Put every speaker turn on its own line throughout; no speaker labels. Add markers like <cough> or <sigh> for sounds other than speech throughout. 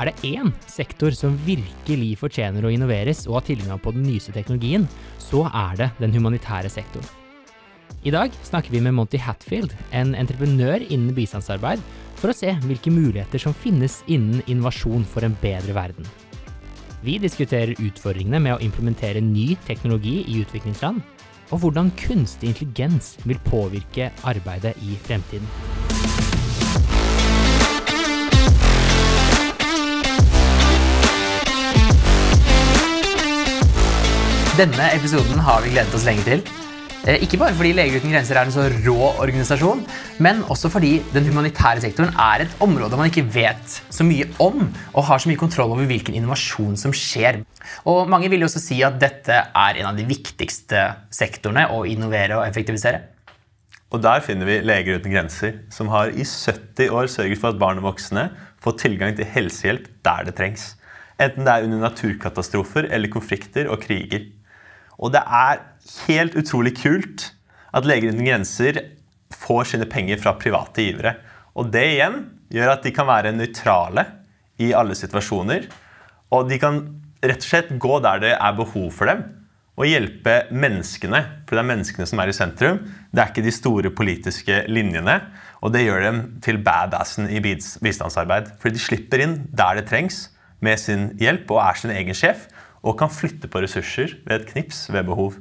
Er det én sektor som virkelig fortjener å innoveres og ha tilgang på den nyeste teknologien, så er det den humanitære sektoren. I dag snakker vi med Monty Hatfield, en entreprenør innen bistandsarbeid, for å se hvilke muligheter som finnes innen innovasjon for en bedre verden. Vi diskuterer utfordringene med å implementere ny teknologi i utviklingsland, og hvordan kunstig intelligens vil påvirke arbeidet i fremtiden. Denne episoden har vi gledet oss lenge til. Eh, ikke bare fordi Leger uten grenser er en så rå organisasjon, men også fordi den humanitære sektoren er et område man ikke vet så mye om, og har så mye kontroll over hvilken innovasjon som skjer. Og Mange vil jo også si at dette er en av de viktigste sektorene å innovere og effektivisere.
Og Der finner vi Leger uten grenser, som har i 70 år sørget for at barn og voksne får tilgang til helsehjelp der det trengs. Enten det er under naturkatastrofer eller konflikter og kriger. Og det er helt utrolig kult at Leger uten grenser får sine penger fra private givere. Og det igjen gjør at de kan være nøytrale i alle situasjoner. Og de kan rett og slett gå der det er behov for dem, og hjelpe menneskene. For det er menneskene som er i sentrum. Det er ikke de store politiske linjene. Og det gjør dem til badassen i bistandsarbeid. Fordi de slipper inn der det trengs, med sin hjelp, og er sin egen sjef og kan flytte på ressurser ved et knips ved behov.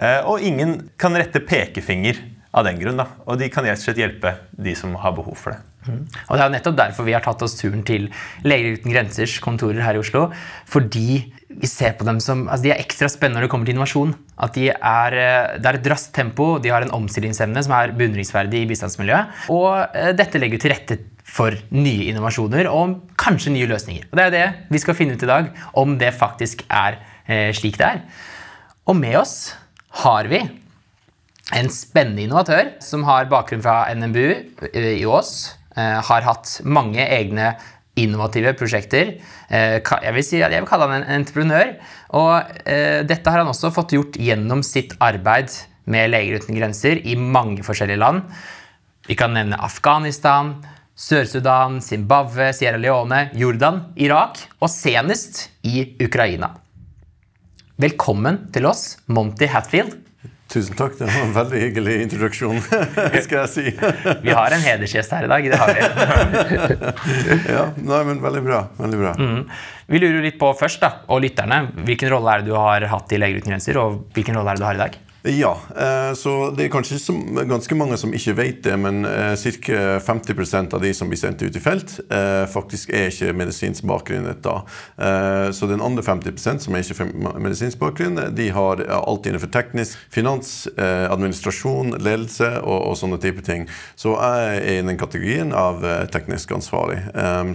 Eh, og ingen kan rette pekefinger av den grunn. Og de kan rett slett hjelpe de som har behov for det.
Mm. Og Det er nettopp derfor vi har tatt oss turen til Leger uten grensers kontorer her i Oslo. Fordi vi ser på dem som altså De er ekstra spennende når det kommer til innovasjon. At de er, eh, Det er et raskt tempo, de har en omstillingsevne som er beundringsverdig i bistandsmiljøet. Og eh, dette legger til rette for nye innovasjoner og kanskje nye løsninger. Og Det er det vi skal finne ut i dag, om det faktisk er eh, slik det er. Og med oss har vi en spennende innovatør som har bakgrunn fra NMBU i Ås. Har hatt mange egne innovative prosjekter. Eh, jeg vil, si, jeg vil kalle han en entreprenør. Og eh, dette har han også fått gjort gjennom sitt arbeid med Leger uten grenser i mange forskjellige land. Vi kan nevne Afghanistan, Sør-Sudan, Zimbabwe, Sierra Leone, Jordan, Irak og senest i Ukraina. Velkommen til oss, Monty Hatfield.
Tusen takk. Det var en veldig hyggelig introduksjon. <laughs> skal jeg si. <laughs>
vi har en hedersgjest her i dag. Det har vi. <laughs>
ja, nei, men Veldig bra. Veldig bra. Mm.
Vi lurer litt på først, da, og lytterne, hvilken rolle er det du har hatt i Leger uten grenser, og hvilken rolle er det du har i dag?
Ja, eh, så det er kanskje ganske mange som ikke vet det, men eh, ca. 50% av de som blir sendt ut i felt, eh, faktisk er ikke medisinsk bakgrunn. da. Så den andre 50% som er ikke medisinsk bakgrunn, de har alt innenfor teknisk, finans, administrasjon, ledelse og, og sånne type ting. Så jeg er i den kategorien av teknisk ansvarlig.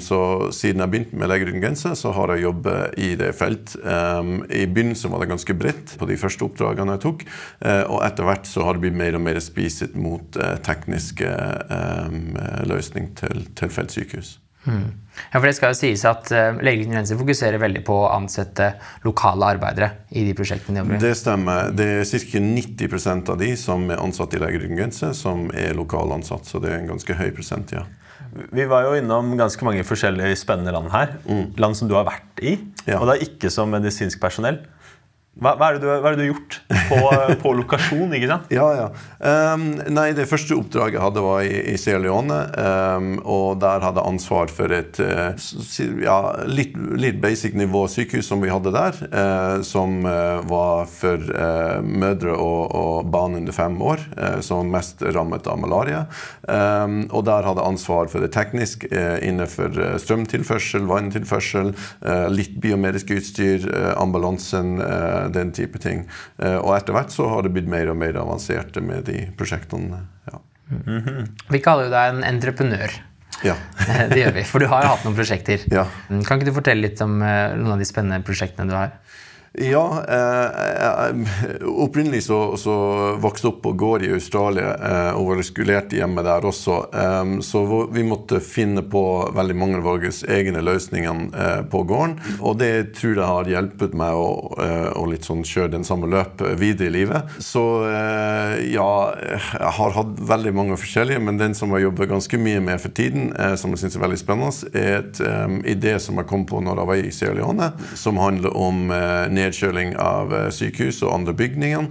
Så siden jeg begynte med Leger uten grenser, så har jeg jobbet i det felt. I begynnelsen var det ganske bredt på de første oppdragene jeg tok. Eh, og etter hvert så har det blitt mer og mer spiset mot eh, tekniske um, løsning til, til feltsykehus. Mm.
Ja, for Det skal jo sies at uh, Leger uten grenser fokuserer veldig på å ansette lokale arbeidere i de prosjektene de jobber
i. Det stemmer. Det er ca. 90% av de som er ansatt i Leger uten grenser, som er lokalansatt. Så det er en ganske høy prosent, ja.
Vi var jo innom ganske mange forskjellige spennende land her. Mm. Land som du har vært i. Ja. Og det er ikke som medisinsk personell. Hva, hva, er du, hva, er det du, har gjort på, på, lokasjon? ikke sant?
Ja, ja. Um, nei, Det første oppdraget jeg hadde, var i, i Sierra Leone. Um, og der hadde jeg ansvar for et uh, ja, litt, litt, basic nivå sykehus som vi hadde der. Uh, som uh, var for mødre og, og, barn under fem år, som mest rammet av malaria. Um, og der hadde jeg ansvar for det teknisk innenfor strømtilførsel, vanntilførsel, litt biomedisk utstyr, ambulansen. Uh, den type ting. Eh, og etter hvert så har det blitt mer og mer avanserte med de prosjektene. Ja.
Mm -hmm. Vi kaller jo deg en entreprenør.
Ja. <laughs>
det gjør vi, for du har hatt noen prosjekter.
Ja.
Kan ikke du fortelle litt om eh, noen av de spennende prosjektene du har?
Ja. Eh, opprinnelig så, så vokste jeg opp på gård i Australia eh, og var skulert hjemme der også. Eh, så vi måtte finne på veldig mange av våre egne løsninger eh, på gården. Og det tror jeg har hjulpet meg å, eh, å litt sånn kjøre den samme løp videre i livet. Så eh, ja, jeg har hatt veldig mange forskjellige, men den som jeg jobber ganske mye med for tiden, som jeg syns er veldig spennende, er et idé som jeg kom på når jeg var i Sierra Leone, som handler om nedkjøling av sykehus og andre bygninger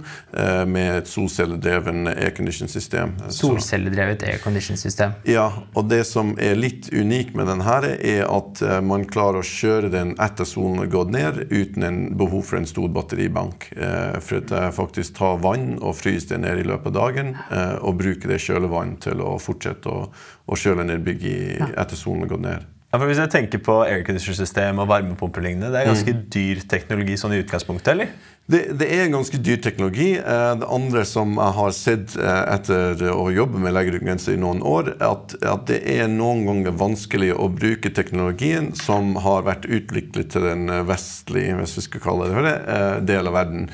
med et solcelledreven aircondition-system.
Solcelledrevet aircondition-system.
Ja, og det som er litt unikt med denne, er at man klarer å kjøre den etter solen har gått ned, uten en behov for en stor batteribank. For at jeg faktisk tar vann og fryser det ned i løpet av dagen, og bruker det kjølevann til å fortsette å, å kjøle ned bygg etter solen har gått ned.
Ja, for Hvis jeg tenker på airconditioner-system og varmepumper, det er ganske mm. dyr teknologi sånn i utgangspunktet, eller?
Det, det, er ganske dyr teknologi. Eh, det andre som jeg har sett eh, etter å jobbe med grenser i noen år, er at, at, det er noen ganger vanskelig å bruke teknologien som har vært utviklet til den vestlige hvis vi skal kalle det det, eh, del av verden.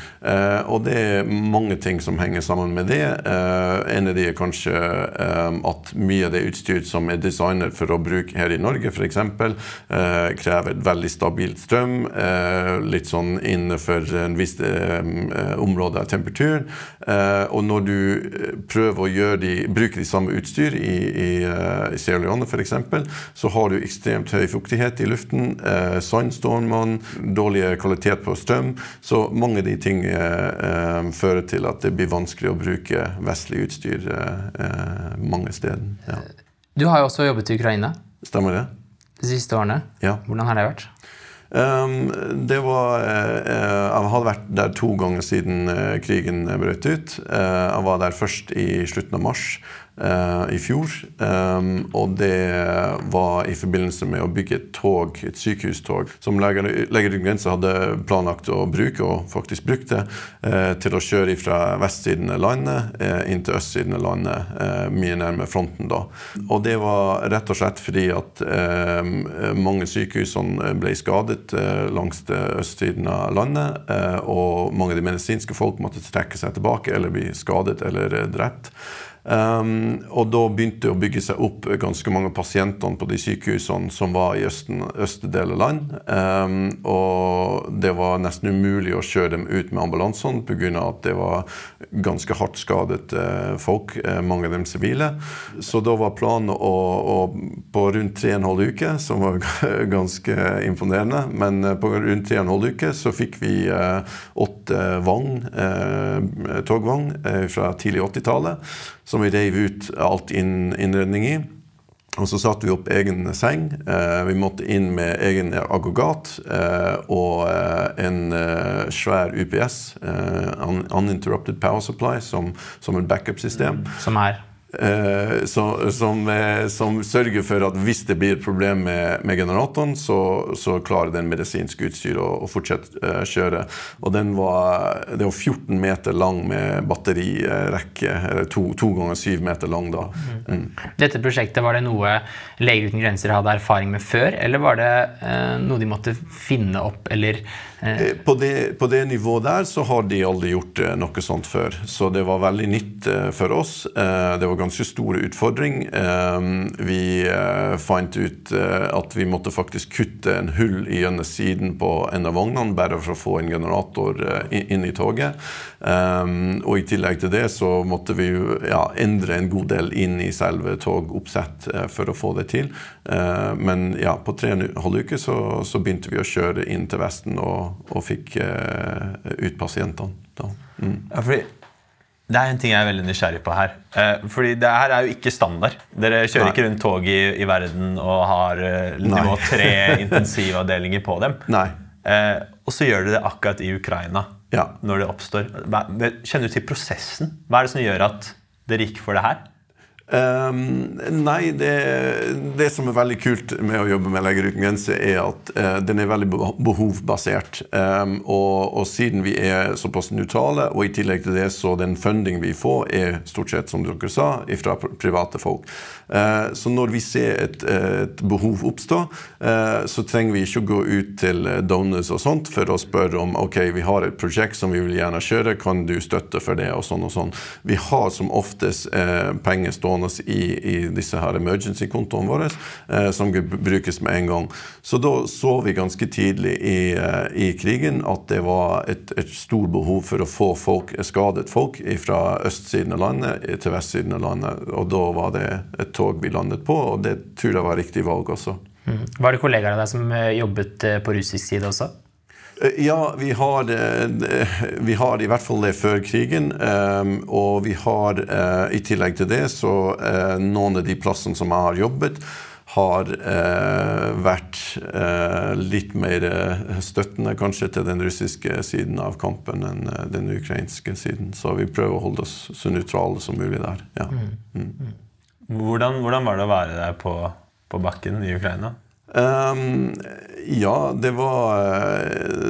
Og det er mange ting som henger sammen med det. En av de er kanskje at mye av det utstyret som er designet for å bruke her i Norge, f.eks., krever veldig stabilt strøm, litt sånn innenfor en viss eh, områder av temperaturen. Eh, og når du eh, prøver å de, bruke de samme utstyr i, i, i Sierra Leone f.eks., så har du ekstremt høy fuktighet i luften, eh, sandstormer, dårlig kvalitet på strøm. Så mange av de tingene eh, fører til at det blir vanskelig å bruke vestlig utstyr eh, mange steder. Ja.
Du har jo også jobbet i Ukraina.
Stemmer det.
De siste årene.
Ja.
Hvordan har det vært?
Um, det var Jeg hadde vært der to ganger siden uh, krigen brøt ut. Jeg var der først i slutten av mars i fjor. Um, og det var i forbindelse med å bygge et tog, et sykehustog, som Leger uten grenser hadde planlagt å bruke, og faktisk brukte, uh, til å kjøre fra vestsiden av landet inn til østsiden av landet, mye nærmere fronten da. Og det var rett og slett fordi at mange sykehusene ble skadet langs østsiden av landet, og mange av de medisinske folk måtte trekke seg tilbake eller bli skadet eller drept. Um, og da begynte det å bygge seg opp ganske mange pasienter på de sykehusene som var i østen, øste del av land. Um, og det var nesten umulig å kjøre dem ut med ambulansene pga. at det var ganske hardt skadet uh, folk, uh, mange av dem sivile. Så da var planen å, å på rundt tre og en halv uke, som var <laughs> ganske imponerende, men uh, på rundt tre og en halv uke så fikk vi åtte vogn, togvogn fra tidlig 80-tallet som vi reiv ut alt innredning i. Og så satte vi opp egen seng. Eh, vi måtte inn med egen aggregat eh, og eh, en svær UPS, Uninterrupted Power Supply, som, som en backup-system.
Som er?
Eh, så, som, eh, som, sørger for at hvis det blir et problem med, med generatoren, så, så, klarer den medisinske utstyret å, å fortsette å uh, kjøre. Og den var, det var 14 meter lang med batterirekke. Eller to, to ganger syv meter lang, da.
Mm. Dette prosjektet, var det noe Leger uten grenser hadde erfaring med før, eller var det uh, noe de måtte finne opp, eller.
På, det, på, det, nivået der så har de aldri gjort noe sånt før. Så det var veldig nytt for oss. det var ganske store utfordring. Vi eh, fant ut eh, at vi måtte faktisk kutte en hull i ene siden på en av vognene, bare for å få en generator eh, inn i toget. Og i tillegg til det så måtte vi ja, endre en god del inn i selve togoppsett for å få det til. Men ja, på tre og en halv uke så, så, begynte vi å kjøre inn til Vesten og, og fikk ut pasientene. Da.
Mm. Ja, fordi det er en ting jeg er veldig nysgjerrig på her. Eh, fordi det her er jo ikke standard. Dere kjører Nei. ikke rundt tog i, i, verden og har eh, nivå tre <laughs> intensivavdelinger på dem. Eh, og så gjør dere det akkurat i Ukraina
ja.
når det oppstår. Kjenner du til prosessen? Hva er det som gjør at dere gikk for det her?
Um, nei, det, det, som er veldig kult med å jobbe med Leger uten grenser, er at uh, den er veldig behovbasert. Um, og, og, siden vi er såpass nøytrale, og i tillegg til det så den funding vi får, er stort sett, som dere sa, fra private folk. Uh, så når vi ser et, et behov oppstå, uh, så trenger vi ikke å gå ut til donors og sånt for å spørre om ok, vi har et prosjekt som vi vil gjerne kjøre, kan du støtte for det, og sånn og sånn. Vi har som oftest penger stående i, i disse her emergency-kontoene våre, eh, som brukes med en gang. Så da så vi ganske tidlig i, eh, i krigen at det var et, et stort behov for å få folk, skadet folk fra østsiden av landet til vestsiden av landet. Og da var det et tog vi landet på, og det tror jeg var riktig valg også.
Mm. Var det kollegaer av deg som eh, jobbet eh, på russisk side også?
Eh, ja, vi har, vi har i hvert fall det før krigen. Ehm, og vi har i tillegg til det så noen av de plassene som jeg har jobbet, har vært litt mer støttende kanskje til den russiske siden av kampen enn den ukrainske siden. Så vi prøver å holde oss så nøytrale som mulig der. Ja. Mm.
Hvordan, hvordan, var det å være der på, på bakken i Ukraina?
Um, ja, det var,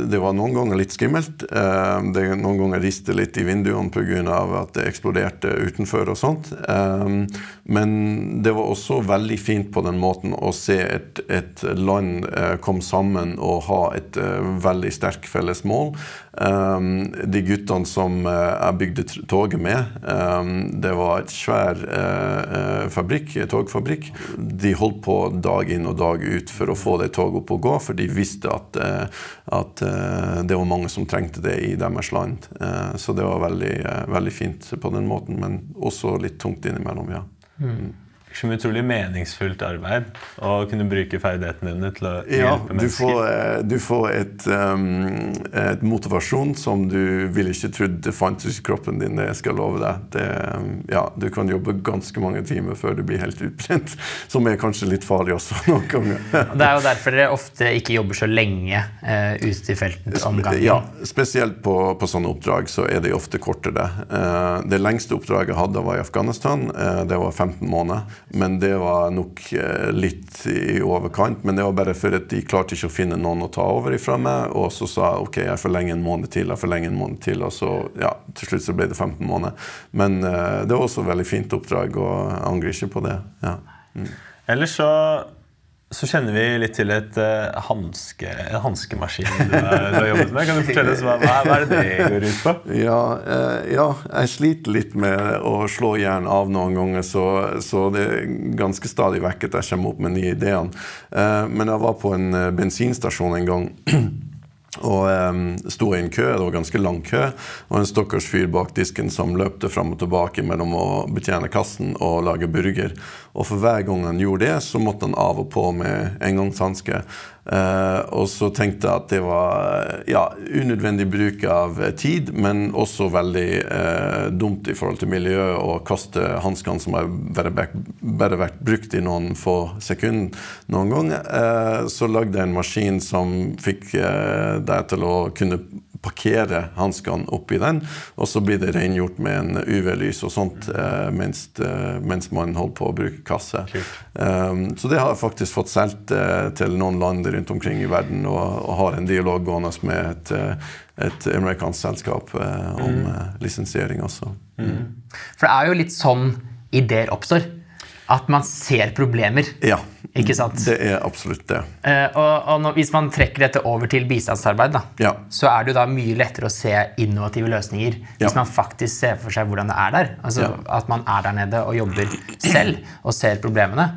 det var, noen ganger litt skummelt. Um, det Noen ganger riste litt i vinduene pga. at det eksploderte utenfor og sånt. Um, men det var også veldig fint på den måten å se et, et land uh, komme sammen og ha et uh, veldig sterkt felles mål. Um, de guttene som uh, jeg bygde toget med, um, det var et svær uh, fabrikk, togfabrikk. De holdt på dag inn og dag ut for å få det toget opp og gå, for de visste at, uh, at det var mange som trengte det i deres land. så det var veldig, veldig, fint på den måten, men også litt tungt innimellom, ja. Mm
som utrolig meningsfullt arbeid å kunne bruke ferdighetene dine til å hjelpe ja,
mennesker. Du får, eh, du får et, um, et, motivasjon som du ville ikke trodd det fantes i kroppen din. Jeg skal love deg. Det, ja, du kan jobbe ganske mange timer før du blir helt utbrent, <laughs> som er kanskje litt farlig også <laughs> noen ganger.
det er jo derfor dere ofte ikke jobber så lenge uh, ute i felten om gangen.
Ja, spesielt på, på, sånne oppdrag så er de ofte kortere. Uh, det lengste oppdraget jeg hadde, var i Afghanistan. Uh, det var 15 måneder. Men det var nok eh, litt i overkant. Men det var bare for at de klarte ikke å finne noen å ta over ifra meg. Og så sa jeg ok, jeg forlenger en måned til, jeg forlenger en måned til. Og så, ja, til slutt så ble det 15 måneder. Men uh, det var også et veldig fint oppdrag, og jeg angrer ikke på det. ja. Mm.
Ellers så så kjenner vi litt til et uh, hanske, en hanskemaskin du, du, har jobbet med. Kan du fortelle oss hva, hva er det det går ut på?
Ja, uh, ja, jeg sliter litt med å slå jern av noen ganger, så, så, det er ganske stadig vekk at jeg kommer opp med nye ideer. Uh, men jeg var på en bensinstasjon en gang. <clears throat> Og um, sto i en kø, det var ganske lang kø, og en stakkars fyr bak disken som løpte fram og tilbake mellom å betjene kassen og lage burger. Og for hver gang han gjorde det, så måtte han av og på med engangshanske. Uh, og så tenkte jeg at det var ja, unødvendig bruk av tid, men også veldig uh, dumt i forhold til miljøet å kaste hanskene som har bare, bare, vært brukt i noen få sekunder noen ganger. Uh, så lagde jeg en maskin som fikk deg til å kunne parkere hanskene oppi den, og så blir det rengjort med en UV-lys og sånt eh, mens, eh, mens, man holder på å bruke kasse. Um, så det har jeg faktisk fått solgt eh, til noen land rundt omkring i verden, og, og har en dialog gående med et, et amerikansk selskap om mm. Lisensiering også. Mm.
For det er jo litt sånn ideer oppstår. At man ser problemer.
Ja,
ikke sant?
det er absolutt det.
Uh, og, og når, Hvis man trekker dette over til bistandsarbeid, da,
ja.
så er det jo da mye lettere å se innovative løsninger. Ja. Hvis man faktisk ser for seg hvordan det er der. Altså ja. At man er der nede og jobber selv og ser problemene.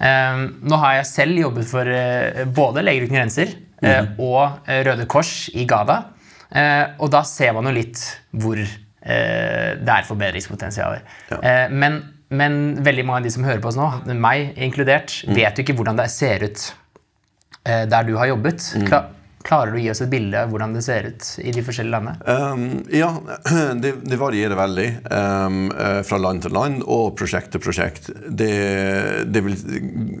Uh, nå har jeg selv jobbet for uh, både Leger uten grenser mm. og Røde Kors i Gaza. og da ser man jo litt hvor det er forbedringspotensialer. men men veldig mange av de som hører på oss nå, meg inkludert, mm. vet jo ikke hvordan det ser ut eh, der du har jobbet. Mm. Klarer du å gi oss et bilde av hvordan det ser ut i de forskjellige landene?
Um, ja, <clears throat> det, det, varierer veldig um, fra land til land og prosjekt til prosjekt. Det, det vil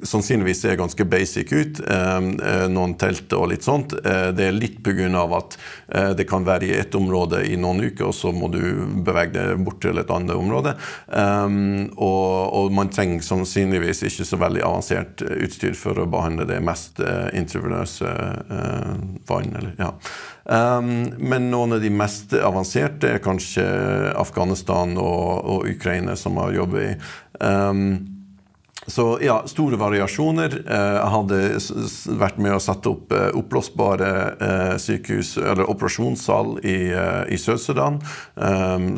sannsynligvis se ganske basic ut. Um, noen telt og litt sånt. Uh, det er litt pga. at uh, det kan være i ett område i noen uker, og så må du bevege deg bort til et annet område. Og, og, man trenger sannsynligvis ikke så veldig avansert utstyr for å behandle det mest uh, intravenøse vann. Eller, ja. um, men noen av de mest avanserte er kanskje Afghanistan og, og Ukraina, som har jobbet i. Um, så ja, store variasjoner. Eh, jeg hadde vært med å sette opp oppblåsbare eh, sykehus, eller operasjonssal i, i Sør-Sudan,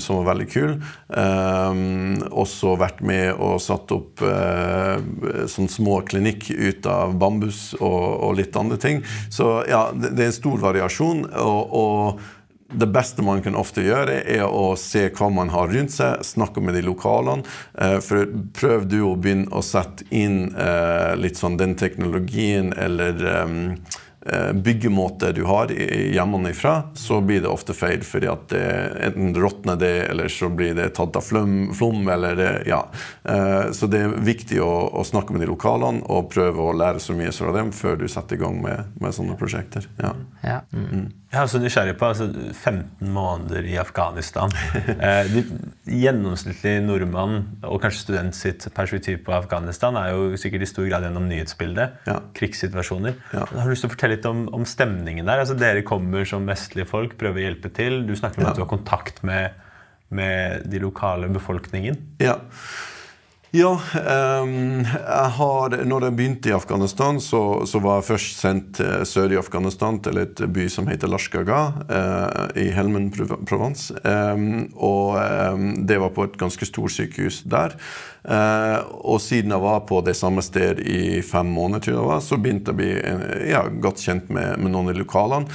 som var veldig kul. Også vært med og satt opp sånn små klinikk ut av bambus og, og litt andre ting. Så ja, det er en stor variasjon. og, og det beste man kan ofte gjøre, er å se hva man har rundt seg, snakke med de lokalene. Eh, for prøv du å begynne å sette inn eh, litt sånn den teknologien eller ehm, Eh, byggemåte du har hjemmefra, så blir det ofte feil. fordi at det, enten råtner det, eller så blir det tatt av flom. flom eller det, ja. Så det er viktig å, å, snakke med de lokalene og prøve å lære så mye fra dem før du setter i gang med, med sånne prosjekter. Ja.
Ja. Mm.
Jeg er også nysgjerrig på altså, 15 måneder i Afghanistan. <laughs> Eh, de, gjennomsnittlig nordmann og kanskje student sitt perspektiv på Afghanistan er jo sikkert i stor grad gjennom nyhetsbildet. Ja. Krigssituasjoner. Ja. Har du lyst til å fortelle litt om, om stemningen der? Altså, dere kommer som vestlige folk, prøver å hjelpe til. Du snakker om ja. at du har kontakt med, med de lokale befolkningen.
Ja. Ja, jeg har, når jeg begynte i Afghanistan, så, så var jeg først sendt sør i Afghanistan, til et by som heter Lashkaga uh, i Helmand Provence. Um, og um, det var på et ganske stort sykehus der. Uh, og siden jeg var på det samme sted i fem måneder, så begynte jeg å bli ja, godt kjent med, med noen i lokalene.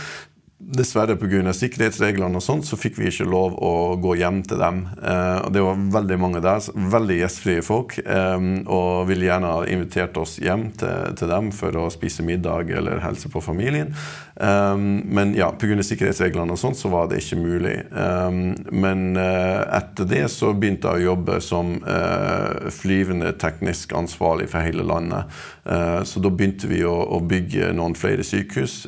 Dessverre pga. sikkerhetsreglene og sånt, så fikk vi ikke lov å gå hjem til dem. Eh, og Det var veldig mange der, veldig gjestfrie folk, eh, og ville gjerne ha invitert oss hjem til, til, dem for å spise middag eller helse på familien. Eh, men ja, pga. sikkerhetsreglene og sånt, så var det ikke mulig. Um, men uh, etter det så begynte jeg å jobbe som uh, flyvende teknisk ansvarlig for hele landet. så da begynte vi å, å bygge noen flere sykehus,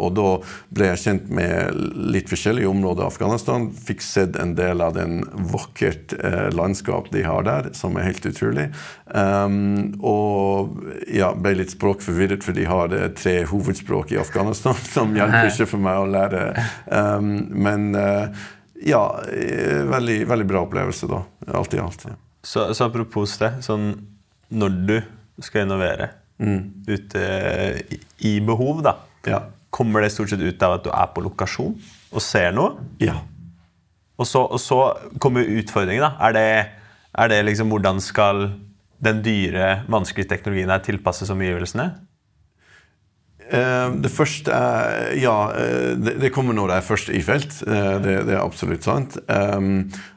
og da ble jeg kjent med litt forskjellige områder i Afghanistan. Fikk sett en del av den vakkert landskap de har der, som er helt utrolig. Um, og ja, ble litt språkforvirret, for de har tre hovedspråk i Afghanistan som hjelper ikke for meg å lære. Um, men uh, ja, eh, veldig, veldig, bra opplevelse, da. Alt i alt. Ja.
Så, så, apropos det, sånn når du skal innovere mm. ute i, i behov, da. Ja Kommer det stort sett ut av at du er på lokasjon og ser noe?
Ja.
Og så, og så kommer utfordringen. da. Er det, er det liksom hvordan skal den dyre, vanskelige teknologien her tilpasses omgivelsene?
Uh, det første er Ja, uh, det, kommer når det er først i felt. Uh, det, det, er absolutt sant.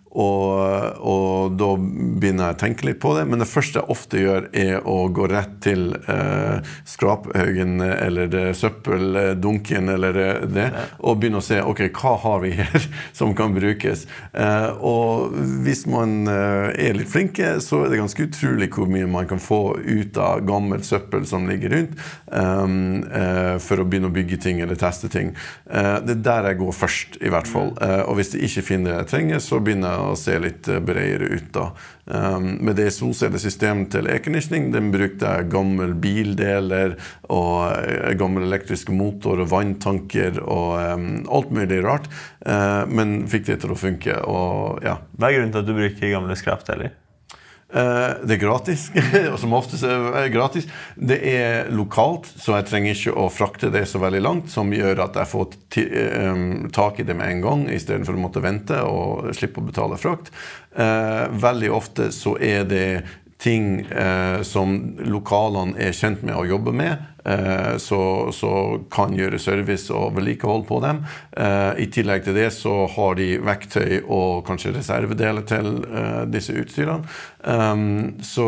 Og, og, da begynner jeg å tenke litt på det. Men det første jeg ofte gjør, er å gå rett til eh, skraphaugen eller det, søppeldunken eller det, og begynne å se ok, hva har vi her <laughs> som kan brukes. Eh, og hvis man eh, er litt flinke, så er det ganske utrolig hvor mye man kan få ut av gammelt søppel som ligger rundt, um, eh, for å begynne å bygge ting eller teste ting. Eh, det er der jeg går først, i hvert fall. Eh, og hvis jeg ikke finner det jeg trenger, så begynner jeg å se litt eh, bredere ut. da. Um, med det solcellesystemet til Ekenisning den brukte jeg gammel bildeler og uh, gammel elektrisk motor og vanntanker og um, alt mulig rart. Uh, men fikk det til å funke. Og, ja.
Hva er grunnen til at du bruker gamle skrapdeler?
Eh, det er gratis, <laughs> og som oftest er det gratis. Det er lokalt, så jeg trenger ikke å frakte det så veldig langt, som gjør at jeg får eh, tak i det med en gang, istedenfor å måtte vente og slippe å betale frakt. Eh, veldig ofte så er det ting eh, som lokalene er kjent med å jobbe med. eh, så, så kan gjøre service og vedlikehold på dem. Eh, I tillegg til det så har de verktøy og kanskje reservedeler til eh, disse utstyrene. Um, så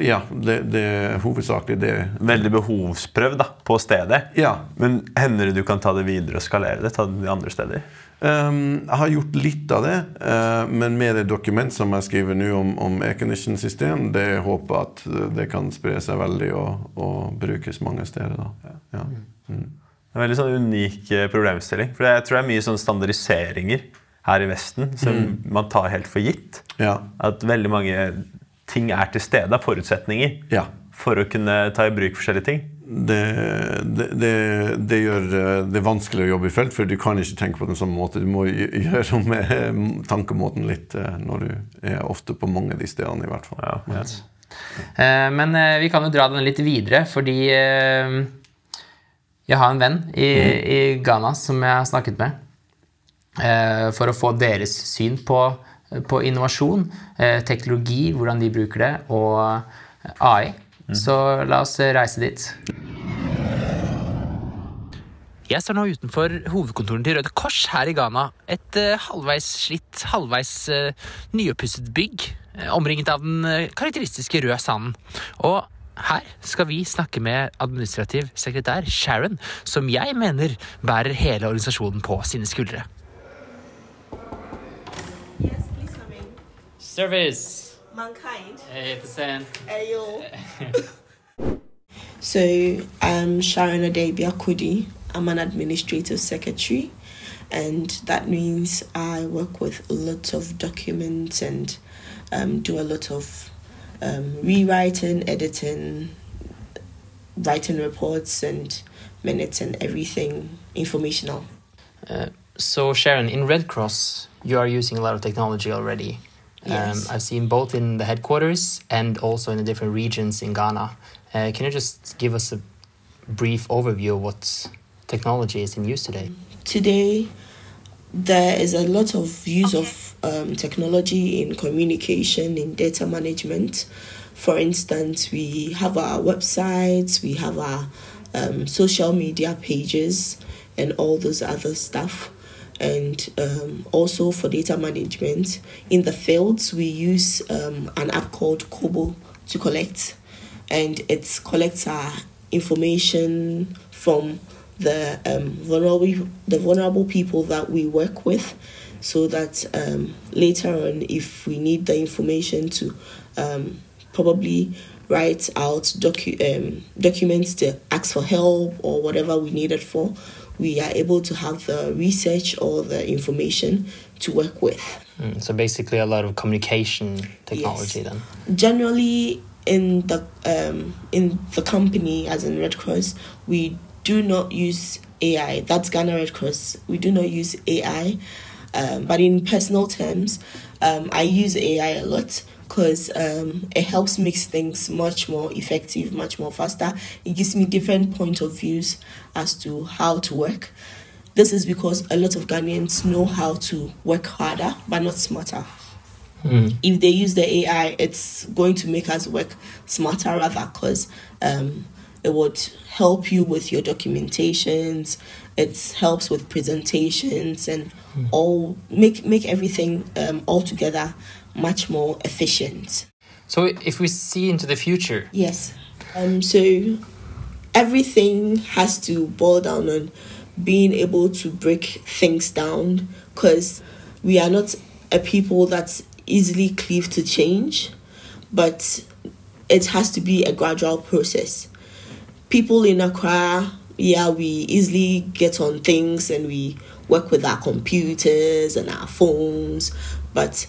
ja, det, det er hovedsakelig det.
Veldig behovsprøvd da, på stedet.
Ja.
Men hender det du kan ta det videre og skalere det? Ta det andre steder?
Um, jeg har gjort litt av det, uh, men med det dokument som jeg skriver nå om, om Aircondition-system, det håper jeg at det kan spre seg veldig og, og brukes mange steder. Da. Ja. Mm.
Det er en veldig sånn unik eh, problemstilling. For jeg tror det er mye sånn standardiseringer her i Vesten som man tar helt for gitt.
Ja.
At veldig mange ting er til stede, av forutsetninger,
ja.
for å kunne ta i bruk forskjellige ting.
Det, det, det, det gjør eh, det vanskelig å jobbe i felt, for du kan ikke tenke på den samme måte. Du må gjøre med eh, tankemåten litt eh, når du er ofte på mange av de stedene, i hvert fall.
Ja,
Eh, Men vi kan jo dra den litt videre, fordi jeg har en venn i, i Ghana som jeg har snakket med. For å få deres syn på, på innovasjon, teknologi, hvordan de bruker det, og eh, AI. Så la oss eh, reise dit. Jeg står nå utenfor hovedkontorene til Røde Kors her i Ghana. Et uh, halvveis slitt, halvveis uh, nyoppusset bygg, uh, omringet av den uh, karakteristiske røde sanden. Og her skal vi snakke med administrativ sekretær Sharon, som jeg mener bærer hele organisasjonen på sine skuldre.
Yes, please come in.
Service.
Mankind.
Ettersendt.
Ayo. <laughs> so I'm Sharon Adebia Kudi. I'm an administrative secretary, and that means I work with lots of documents and um, do a lot of um, rewriting, editing, writing reports and minutes and everything informational.
So, Sharon, in Red Cross, you are using a lot of technology already.
Yes.
Um, I've seen both in the headquarters and also in the different regions in Ghana. Uh, can you just give us a brief overview of what technology is in use today?
today there is a lot of use of um, technology in communication in data management for instance we have our websites we have our um, social media pages and all those other stuff and um, also for data management. In the fields we use um, an app called kobo to collect and it collects our information from the um, vulnerable the vulnerable people that we work with so that um, later on if we need the information to um, probably write out docu- um, documents to ask for help or whatever we need it for we are able to have the research or the information to work with
Mm, so, basically, a lot of communication technology
Yes.
then.
generally in the um, in the company as in Red Cross we do not use AI that's Ghana Red Cross we do not use AI um, but in personal terms um, I use AI a lot because um, it helps make things much more effective much more faster. It gives me different point of views as to how to work. This is because a lot of Ghanaians know how to work harder but not smarter. If they use the AI, it's going to make us work smarter rather because um, it would help you with your documentations. It helps with presentations and all make make everything um, altogether much more efficient.
So, if we see into the future,
Yes. Um, so everything has to boil down on being able to break things down because we are not a people that's easily cleave to change, but it has to be a gradual process. People in Accra, yeah, we easily get on things and we work with our computers and our phones, but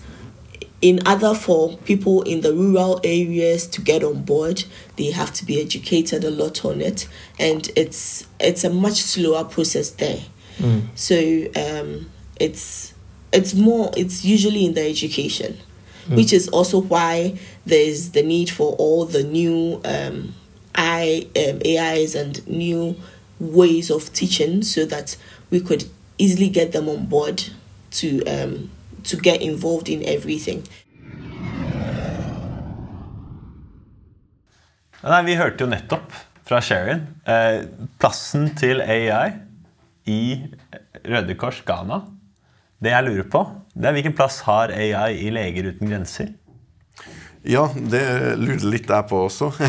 in other for people in the rural areas to get on board they have to be educated a lot on it. And it's it's a much slower process there. So um it's it's more it's usually in the education which is also why there's the need for all the new um I um, AIs and new ways of teaching so that we could easily get them on board to um to get involved in everything.
Nei, Vi hørte jo nettopp fra Sharon. Eh, plassen til AI i Røde Kors Ghana. Det jeg lurer på, det er hvilken plass har AI i Leger uten grenser?
Ja, det lurer litt jeg på også. <laughs>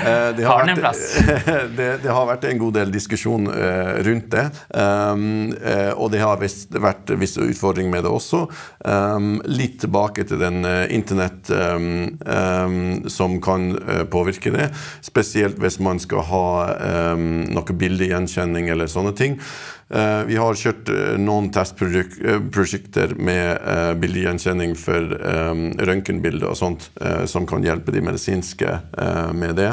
Eh, <laughs> det
Har
vært- <laughs> det, det har vært en god del diskusjon eh, rundt det. Um, eh, og det har visst vært visse utfordringer med det også. Um, litt tilbake til den internett um, som kan påvirke det. Spesielt hvis man skal ha noe bildegjenkjenning eller sånne ting. Eh, vi har kjørt eh, noen testprosjekter med uh, bildegjenkjenning for røntgenbilder og sånt, eh, som kan hjelpe de medisinske eh, med det.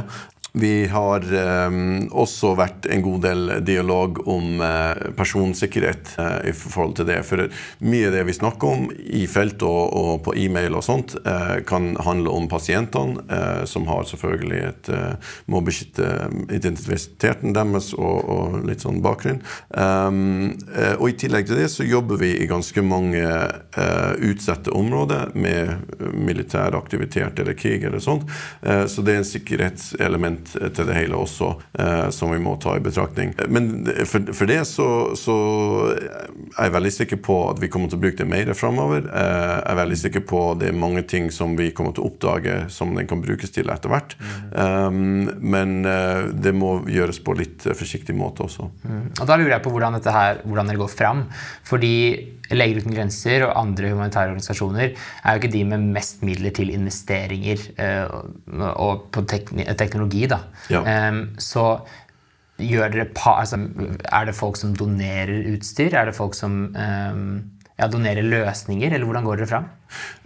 Vi har eh, også vært en god del dialog om eh, personsikkerhet eh, i forhold til det. For mye av det vi snakker om i felt og, og på e-mail og sånt, eh, kan handle om pasientene, som har selvfølgelig et må beskytte identiteten deres og, og litt sånn bakgrunn. Um, og i tillegg til det så jobber vi i ganske mange utsatte områder med militær aktivitet eller krig eller sånt. Så det er en sikkerhetselement til det hele også eh, som vi må ta i betraktning. Men for, for det så, så er jeg veldig sikker på at vi kommer til å bruke det mer framover. Eh, jeg er veldig sikker på at det er mange ting som vi kommer til å oppdage som den kan brukes til etter hvert. Men eh, det må gjøres på litt forsiktig måte også.
Og da lurer jeg på hvordan, dette her, hvordan dere går fram. Fordi Leger uten grenser og andre humanitære organisasjoner er jo ikke de med mest midler til investeringer eh, og, på teknologi. da.
Ja.
Em, så gjør dere pa, altså, Er det folk som donerer utstyr? Er det folk som em, ja, donerer løsninger, eller hvordan går dere fram?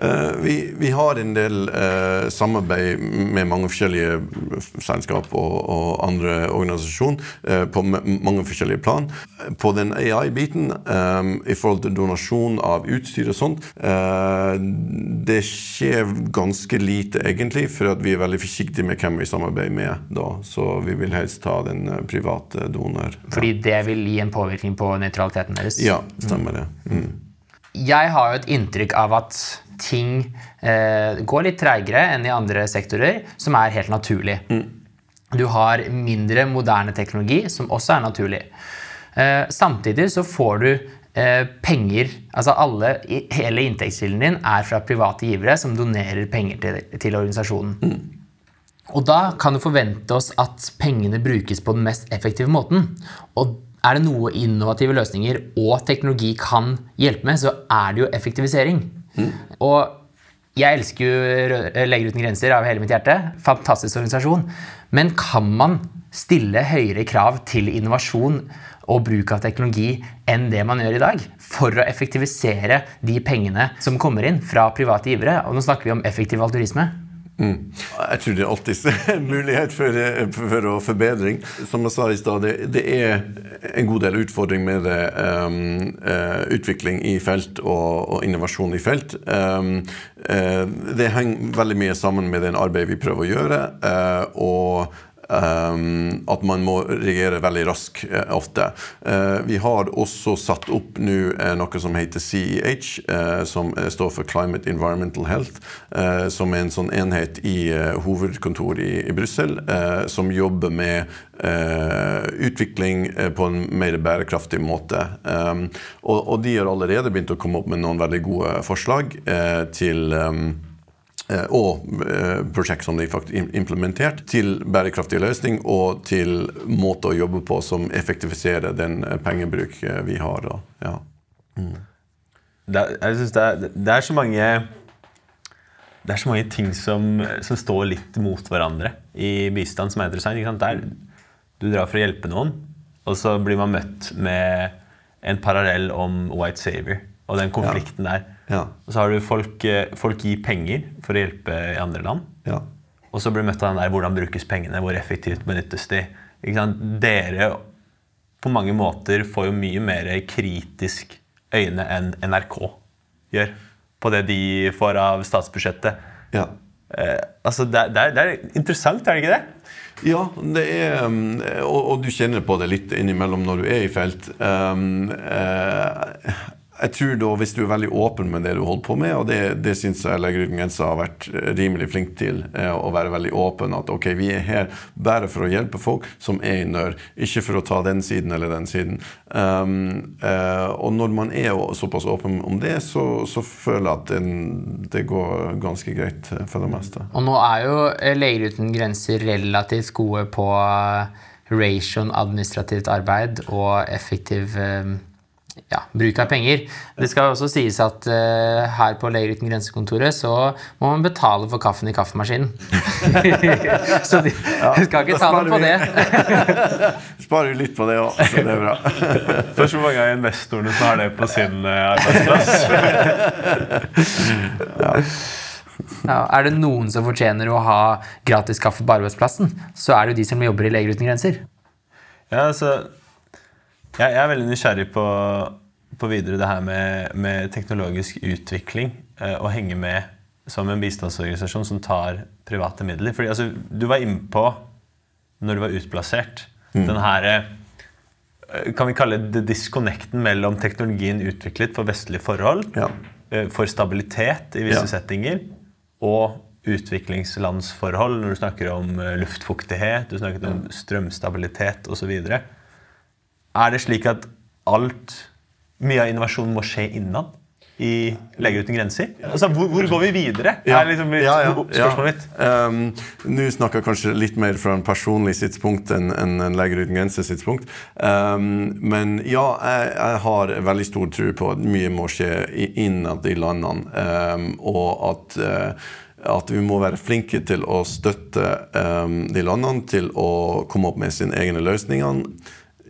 Uh, vi, vi har en del uh, samarbeid med mange forskjellige selskap og, og andre organisasjoner uh, på mange forskjellige plan. På den AI-biten, um, i forhold til donasjon av utstyr og sånt, eh, det skjer ganske lite egentlig, for vi er veldig forsiktige med hvem vi samarbeider med da. Så vi vil helst ta den eh, private donor.
Fordi det vil gi en påvirkning på nøytraliteten deres?
Ja, stemmer det. Mm.
Jeg har jo et inntrykk av at ting eh, går litt treigere enn i andre sektorer, som er helt naturlig. Du har mindre moderne teknologi, som også er naturlig. Eh, samtidig så får du eh, penger Altså alle, hele inntektskilden din er fra private givere som donerer penger til, til organisasjonen. Og da kan du forvente oss at pengene brukes på den mest effektive måten. Og er det noe innovative løsninger og teknologi kan hjelpe med, så er det jo effektivisering. Og jeg elsker jo Rø- Leger uten grenser av hele mitt hjerte. Fantastisk organisasjon. Men kan man stille høyere krav til innovasjon og bruk av teknologi enn det man gjør i dag? For å effektivisere de pengene som kommer inn fra private givere. Og nå snakker vi om effektiv alturisme.
Jeg tror det er alltid en <laughs> mulighet for, for å forbedring. Som jeg sa i stad, det, det er en god del utfordring med det, um, uh, utvikling i felt og, og innovasjon i felt. Um, uh, det henger veldig mye sammen med den arbeidet vi prøver å gjøre. Uh, og at man må reagere veldig raskt eh, ofte. Eh, vi har også satt opp nå eh, noe som heter CEH, eh, som står for Climate Environmental Health, som er en sånn enhet i hovedkontoret i, i Brussel, som jobber med utvikling på en mer bærekraftig måte. Um, og, de har allerede begynt å komme opp med noen veldig gode forslag til um, Eh, og eh, prosjekt som de faktisk im- implementert til bærekraftig løsning og til måte å jobbe på som effektiviserer den eh, pengebruk eh, vi har. Da. Ja.
Det er, jeg synes det, er, det er så mange Det er så mange ting som, som står litt mot hverandre i bistand, som er interessant. Der, du drar for å hjelpe noen, og så blir man møtt med en parallell om white savior og den konflikten der.
Ja.
Og så har du folk, eh, folk gir penger for å hjelpe i andre land.
Ja.
Og så blir du møtt av den der hvordan brukes pengene, hvor effektivt benyttes de. Dere på mange måter får jo mye mer kritisk øyne enn NRK gjør på det de får av statsbudsjettet.
Ja.
Eh, altså det, er- det, er, er interessant, er det ikke det?
Ja, det er, um, og, og du kjenner på det litt innimellom når du er i felt. Um, eh, jeg tror da hvis du er veldig åpen med det du holder på med, og det, det syns jeg Leger uten grenser har vært eh, rimelig flink til, eh, å være veldig åpen at ok, vi er her bare for å hjelpe folk som er i nør, ikke for å ta den siden eller den siden. Um, uh, og når man er såpass åpen om det, så, så føler jeg at det, det, går ganske greit for det meste.
Og nå er jo Leger uten grenser relativt gode på ration administrativt arbeid og effektiv ja, bruk av penger. Det skal også sies at uh, her på Leger uten grensekontoret så må man betale for kaffen i kaffemaskinen. <laughs> så de ja, <laughs> skal ikke ta noe på det. <laughs>
sparer vi litt på det òg, så det er bra.
Først hvor mange av investorene som har det på sin uh, arbeidsplass.
ja. Ja, er det noen som fortjener å ha gratis kaffe på arbeidsplassen, så er det jo de som jobber i Leger uten grenser.
Ja, altså jeg, er veldig nysgjerrig på, på videre det her med, med teknologisk utvikling. Eh, og henge med som en bistandsorganisasjon som tar private midler. Fordi altså, Du var innpå, når du var utplassert, mm. den her eh, kan vi kalle det disconnecten mellom teknologien utviklet for vestlige forhold, ja. Eh, for stabilitet i visse ja. settinger, og utviklingslandsforhold, når du snakker om luftfuktighet, du snakket om strømstabilitet osv. Er det slik at alt, mye av innovasjonen må skje innad? i Leger uten grenser? Altså, hvor, hvor, går vi videre? Ja, er liksom ja, ja, spørsmålet mitt.
Um, Nå snakker jeg kanskje litt mer fra en personlig sidspunkt enn en Leger uten grenser sidspunkt. Um, men ja, jeg, jeg, har veldig stor tro på at mye må skje innad i landene, um, og at uh, at vi må være flinke til å støtte um, de landene til å komme opp med sine egne løsninger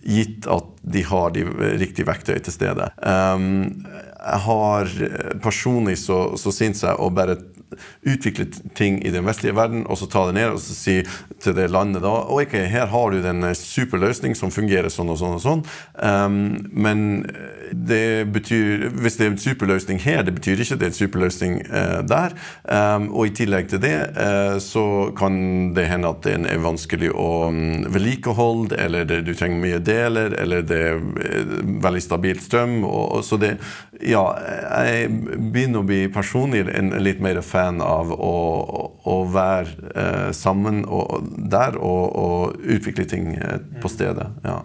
gitt at de har de riktige verktøy til stede. Um, jeg har Personlig så, så syns jeg å bare utvikle ting i den vestlige verden, og så ta det ned og så si til det landet da ok, her har du den superløsning som fungerer sånn og sånn og sånn, um, men det betyr, hvis det er en superløsning her, det betyr ikke det er en superløsning uh, der. Um, og i tillegg til det uh, så kan det hende at det er vanskelig å um, vedlikeholde, eller det, du trenger mye deler, eller det er veldig stabilt strøm. Og, og, så det Ja, jeg begynner å bli personlig en, en litt mer fan av å, å være sammen og, der og, og utvikle ting på stedet. ja.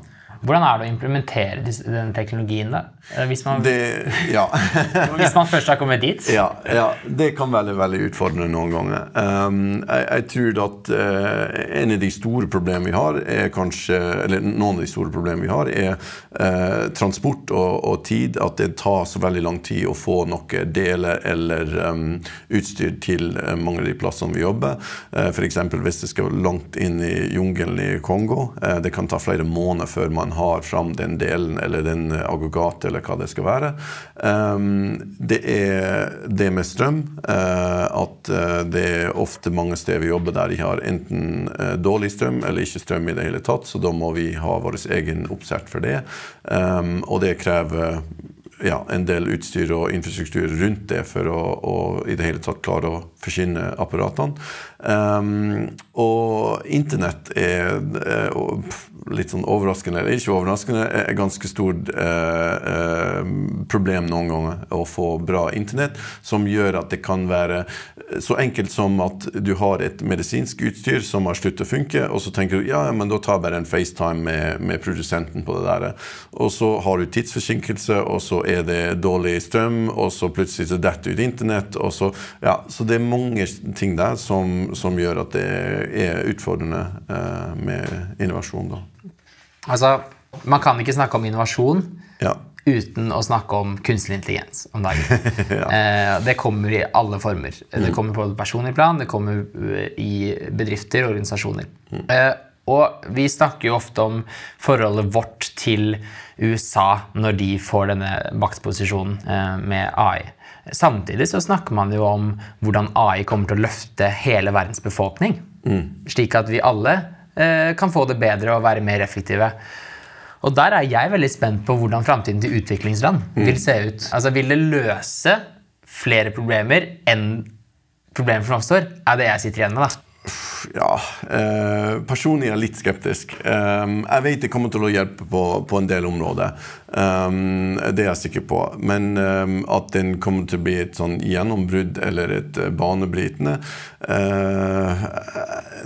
Hvordan er det å implementere den teknologien? da? Eh, hvis man,
det, ja. <laughs>
hvis man først har kommet dit?
Ja, ja, det kan være veldig utfordrende noen ganger. Um, jeg, jeg, tror at uh, en av de store problemene vi har, er kanskje Eller noen av de store problemene vi har, er uh, transport og, og, tid. At det tar så veldig lang tid å få noe deler eller um, utstyr til mange av de plassene vi jobber. Uh, F.eks. hvis det skal langt inn i jungelen i Kongo. Uh, det kan ta flere måneder før man har fram den delen eller den aggregatet eller hva det skal være. Um, det er det med strøm. Uh, at uh, det er ofte mange steder vi jobber der de har enten uh, dårlig strøm eller ikke strøm i det hele tatt, så da må vi ha vår egen oppsett for det. Um, og det krever ja, en del utstyr og infrastruktur rundt det for å, å, i det hele tatt klare å forsyne apparatene. Um, og internett er, er litt sånn overraskende, eller ikke overraskende, er et ganske stort eh, eh, problem noen ganger å få bra internett, som gjør at det kan være så enkelt som at du har et medisinsk utstyr som har sluttet å funke, og så tenker du ja, men da tar bare en FaceTime med, med produsenten på det der. Og så har du tidsforsinkelse, og så er det dårlig strøm, og så plutselig så detter ut internett, og så Ja, så det er mange ting der som, som gjør at det er utfordrende eh, med innovasjon, da.
Altså, man kan ikke snakke om innovasjon
ja.
uten å snakke om kunstig intelligens om dagen. <laughs> ja. eh, det kommer i alle former. Mm. Det kommer på personlig plan, det kommer eh, i bedrifter og organisasjoner. Mm. Eh, og vi snakker jo ofte om forholdet vårt til USA når de får denne maktposisjonen eh, med AI. Samtidig så snakker man jo om hvordan AI kommer til å løfte hele verdens befolkning. Mm. Slik at vi alle Eh, kan få det bedre og være mer effektive. Og der er jeg veldig spent på hvordan framtiden til utviklingsland mm. vil se ut. Altså Vil det løse flere problemer enn problemer som oppstår, er det jeg sitter igjen med. da.
Ja, eh, personlig er jeg litt skeptisk. Um, jeg vet det kommer til å hjelpe på, på en del områder. Um, det er jeg sikker på. Men um, at den kommer til å bli et sånn gjennombrudd eller et uh, banebrytende uh,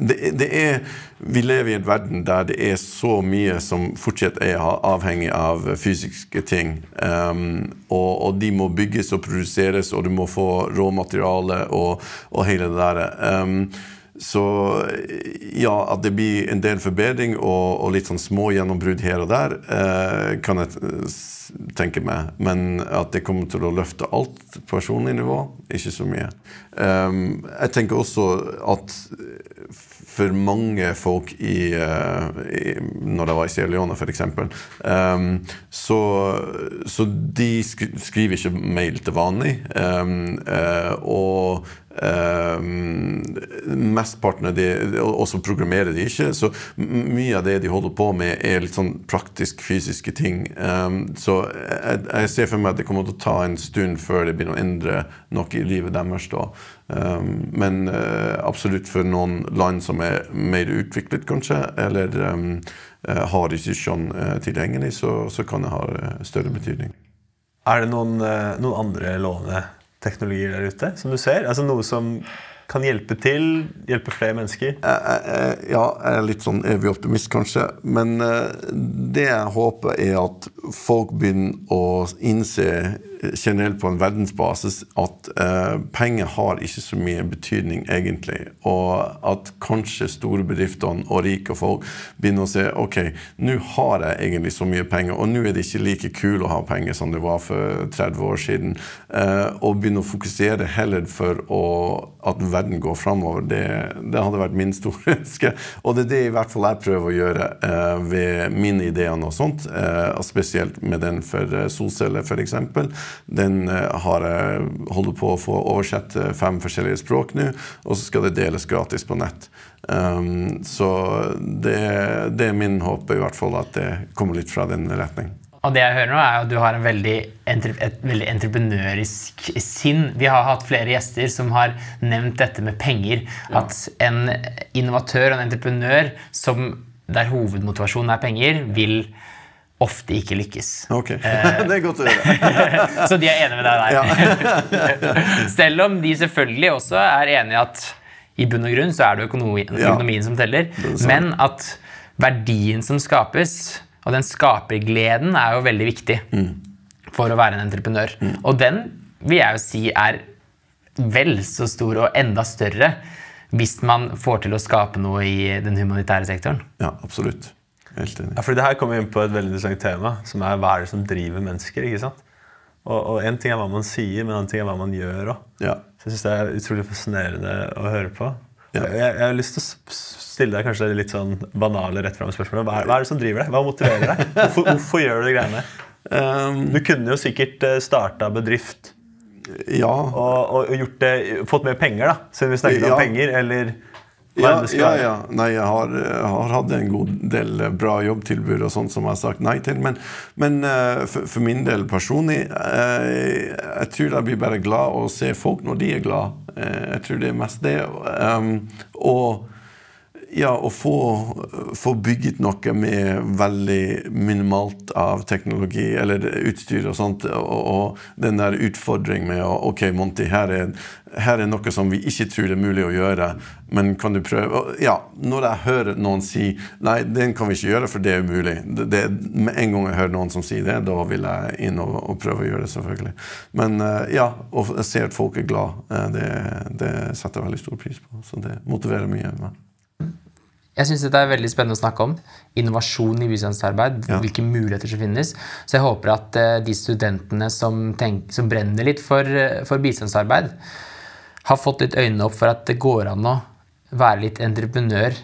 det, det, er Vi lever i en verden der det er så mye som fortsatt er avhengig av fysiske ting. Og, og, de må bygges og produseres, og du må få råmateriale og, og hele det der. Så ja, at det blir en del forbedring og, og litt sånn små gjennombrudd her og der, eh, kan jeg tenke meg. Men at det kommer til å løfte alt personlig nivå, ikke så mye. Um, jeg tenker også at for mange folk i, uh, i Når jeg var i Sierra Leone, f.eks., um, så, så de skriver ikke mail til vanlig. Um, uh, og Um, Mesteparten av det Og så programmerer de ikke. Så mye av det de holder på med, er litt sånn praktisk fysiske ting. Um, så jeg, jeg, ser for meg at det kommer til å ta en stund før det begynner å endre noe i livet deres. da. Um, men uh, absolutt for noen land som er mer utviklet, kanskje, eller uh, har ressursene uh, tilgjengelig, så, så, kan det ha større betydning.
Er det noen, noen andre låne teknologier der ute som du ser? Altså Noe som kan hjelpe til? Hjelpe flere mennesker?
Ja, jeg er litt sånn evig optimist, kanskje. Men det jeg håper, er at folk begynner å innse generelt på en verdensbasis at eh, penger har ikke så mye betydning, egentlig. Og at kanskje store bedriftene og rike folk begynner å se ok, nå har jeg egentlig så mye penger, og nå er det ikke like kul å ha penger som det var for 30 år siden. Eh, og begynne å fokusere heller for å, at verden går framover. Det, det, hadde vært min store <laughs> ønske. Og det er det i hvert fall jeg prøver å gjøre eh, ved mine ideer og sånt. Eh, spesielt med den for eh, solceller, f.eks. Den eh, har jeg holder på å få oversett fem forskjellige språk nå, og så skal det deles gratis på nett. Um, så det, det, er min håp i hvert fall at det kommer litt fra den retning.
Og det jeg hører nå er at Du har veldig, et veldig entreprenørisk sinn. Vi har hatt flere gjester som har nevnt dette med penger. Ja. At en innovatør og en entreprenør som, der hovedmotivasjonen er penger, vil ofte ikke lykkes.
Ok, eh, <laughs> Det er godt å høre. <laughs>
så de er enige med deg der. <laughs> Selv om de selvfølgelig også er enige i at i bunn og grunn så er det økonomien, økonomien som teller. Men at verdien som skapes, og den skapergleden, er jo veldig viktig mm. for å være en entreprenør. Mm. Og den vil jeg jo si er vel så stor og enda større hvis man får til å skape noe i den humanitære sektoren.
Ja, absolutt. Helt
enig. Ja, fordi det her kommer vi inn på et veldig interessant tema, som er hva er det som driver mennesker. ikke sant? Og, én en ting er hva man sier, men en annen ting er hva man gjør òg.
Ja.
Så jeg syns det er utrolig fascinerende å høre på. Ja. Jeg, jeg, har lyst til å stille deg kanskje litt sånn banale rett frem spørsmål. Hva, hva, er det som driver deg? Hva motiverer deg? Hvorfor, hvorfor gjør du de greiene? Um, du kunne jo sikkert eh, starta bedrift
ja.
og, og det, fått mer penger, da, siden vi snakket om penger. eller
ja, ja, ja. Nei, jeg har, har, hatt en god del bra jobbtilbud og sånt som jeg har sagt nei til. Men, men uh, for, for, min del personlig jeg, Jeg tror jeg blir bare glad å se folk når de er glad. Jeg tror det er mest det. Um, og ja, å få, få, bygget noe med veldig minimalt av teknologi eller utstyr og sånt, og, og den der utfordringen med å OK, Monty, her er, her er, noe som vi ikke tror er mulig å gjøre, men kan du prøve? Ja, når jeg hører noen si nei, den kan vi ikke gjøre, for det er umulig. Det, det, med en gang jeg hører noen som sier det, da vil jeg inn og, og prøve å gjøre det, selvfølgelig. Men uh, ja, å se at folk er glad, uh, det, det setter jeg veldig stor pris på. Så det motiverer mye. Men.
Jeg syns det er veldig spennende å snakke om. Innovasjon i bistandsarbeid. Ja. Hvilke muligheter som finnes. Så jeg håper at uh, de studentene som, tenker, som, brenner litt for, uh, for, bistandsarbeid, har fått litt øynene opp for at det går an å være litt entreprenør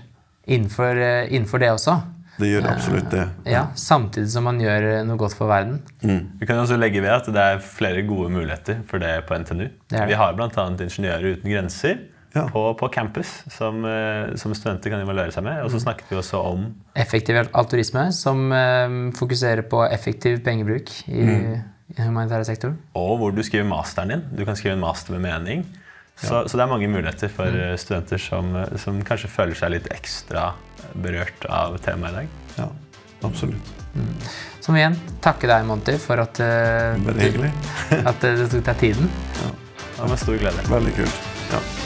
innenfor, uh, innenfor det også.
Det gjør absolutt det.
Ja, Samtidig som man gjør noe godt for verden.
Mm. Vi kan også legge ved at det er flere gode muligheter for det på NTNU. Det det. Vi har bl.a. Ingeniører uten grenser ja. på, på, campus som, eh, som, studenter kan involvere seg med. Og så mm. snakket vi også om
Effektiv alturisme, som um, fokuserer på effektiv pengebruk i, mm. i den humanitære sektoren.
Og hvor du skriver masteren din. Du kan skrive en master med mening. Så, så det er mange muligheter for mm. studenter som, eh, som kanskje føler seg litt ekstra berørt av temaet i dag.
Ja, absolutt.
Så må vi igjen takke deg, Monty, for at,
uh,
du, at uh, du tok deg tiden.
Det var med stor glede.
Veldig kult. Ja.